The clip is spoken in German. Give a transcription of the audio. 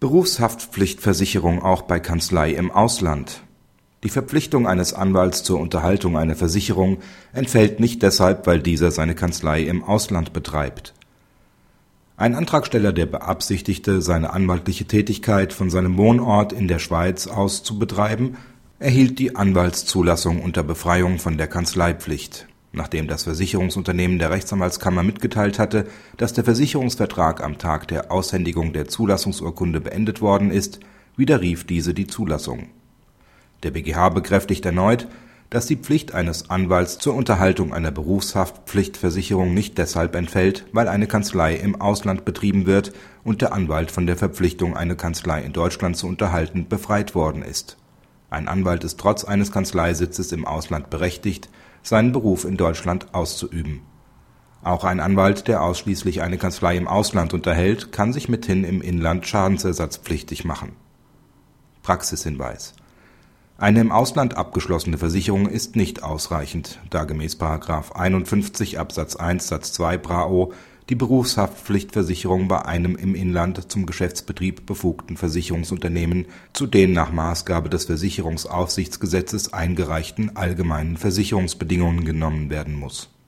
Berufshaftpflichtversicherung auch bei Kanzlei im Ausland Die Verpflichtung eines Anwalts zur Unterhaltung einer Versicherung entfällt nicht deshalb, weil dieser seine Kanzlei im Ausland betreibt. Ein Antragsteller, der beabsichtigte, seine anwaltliche Tätigkeit von seinem Wohnort in der Schweiz aus zu betreiben, erhielt die Anwaltszulassung unter Befreiung von der Kanzleipflicht Nachdem das Versicherungsunternehmen der Rechtsanwaltskammer mitgeteilt hatte, dass der Versicherungsvertrag am Tag der Aushändigung der Zulassungsurkunde beendet worden ist, widerrief diese die Zulassung. Der BGH bekräftigt erneut, dass die Pflicht eines Anwalts zur Unterhaltung einer Berufshaftpflichtversicherung nicht deshalb entfällt, weil eine Kanzlei im Ausland betrieben wird und der Anwalt von der Verpflichtung, eine Kanzlei in Deutschland zu unterhalten, befreit worden ist. Ein Anwalt ist trotz eines Kanzleisitzes im Ausland berechtigt seinen Beruf in Deutschland auszuüben. Auch ein Anwalt, der ausschließlich eine Kanzlei im Ausland unterhält, kann sich mithin im Inland schadensersatzpflichtig machen. Praxishinweis Eine im Ausland abgeschlossene Versicherung ist nicht ausreichend, da gemäß § 51 Absatz 1 Satz 2 BRAO die Berufshaftpflichtversicherung bei einem im Inland zum Geschäftsbetrieb befugten Versicherungsunternehmen zu den nach Maßgabe des Versicherungsaufsichtsgesetzes eingereichten allgemeinen Versicherungsbedingungen genommen werden muss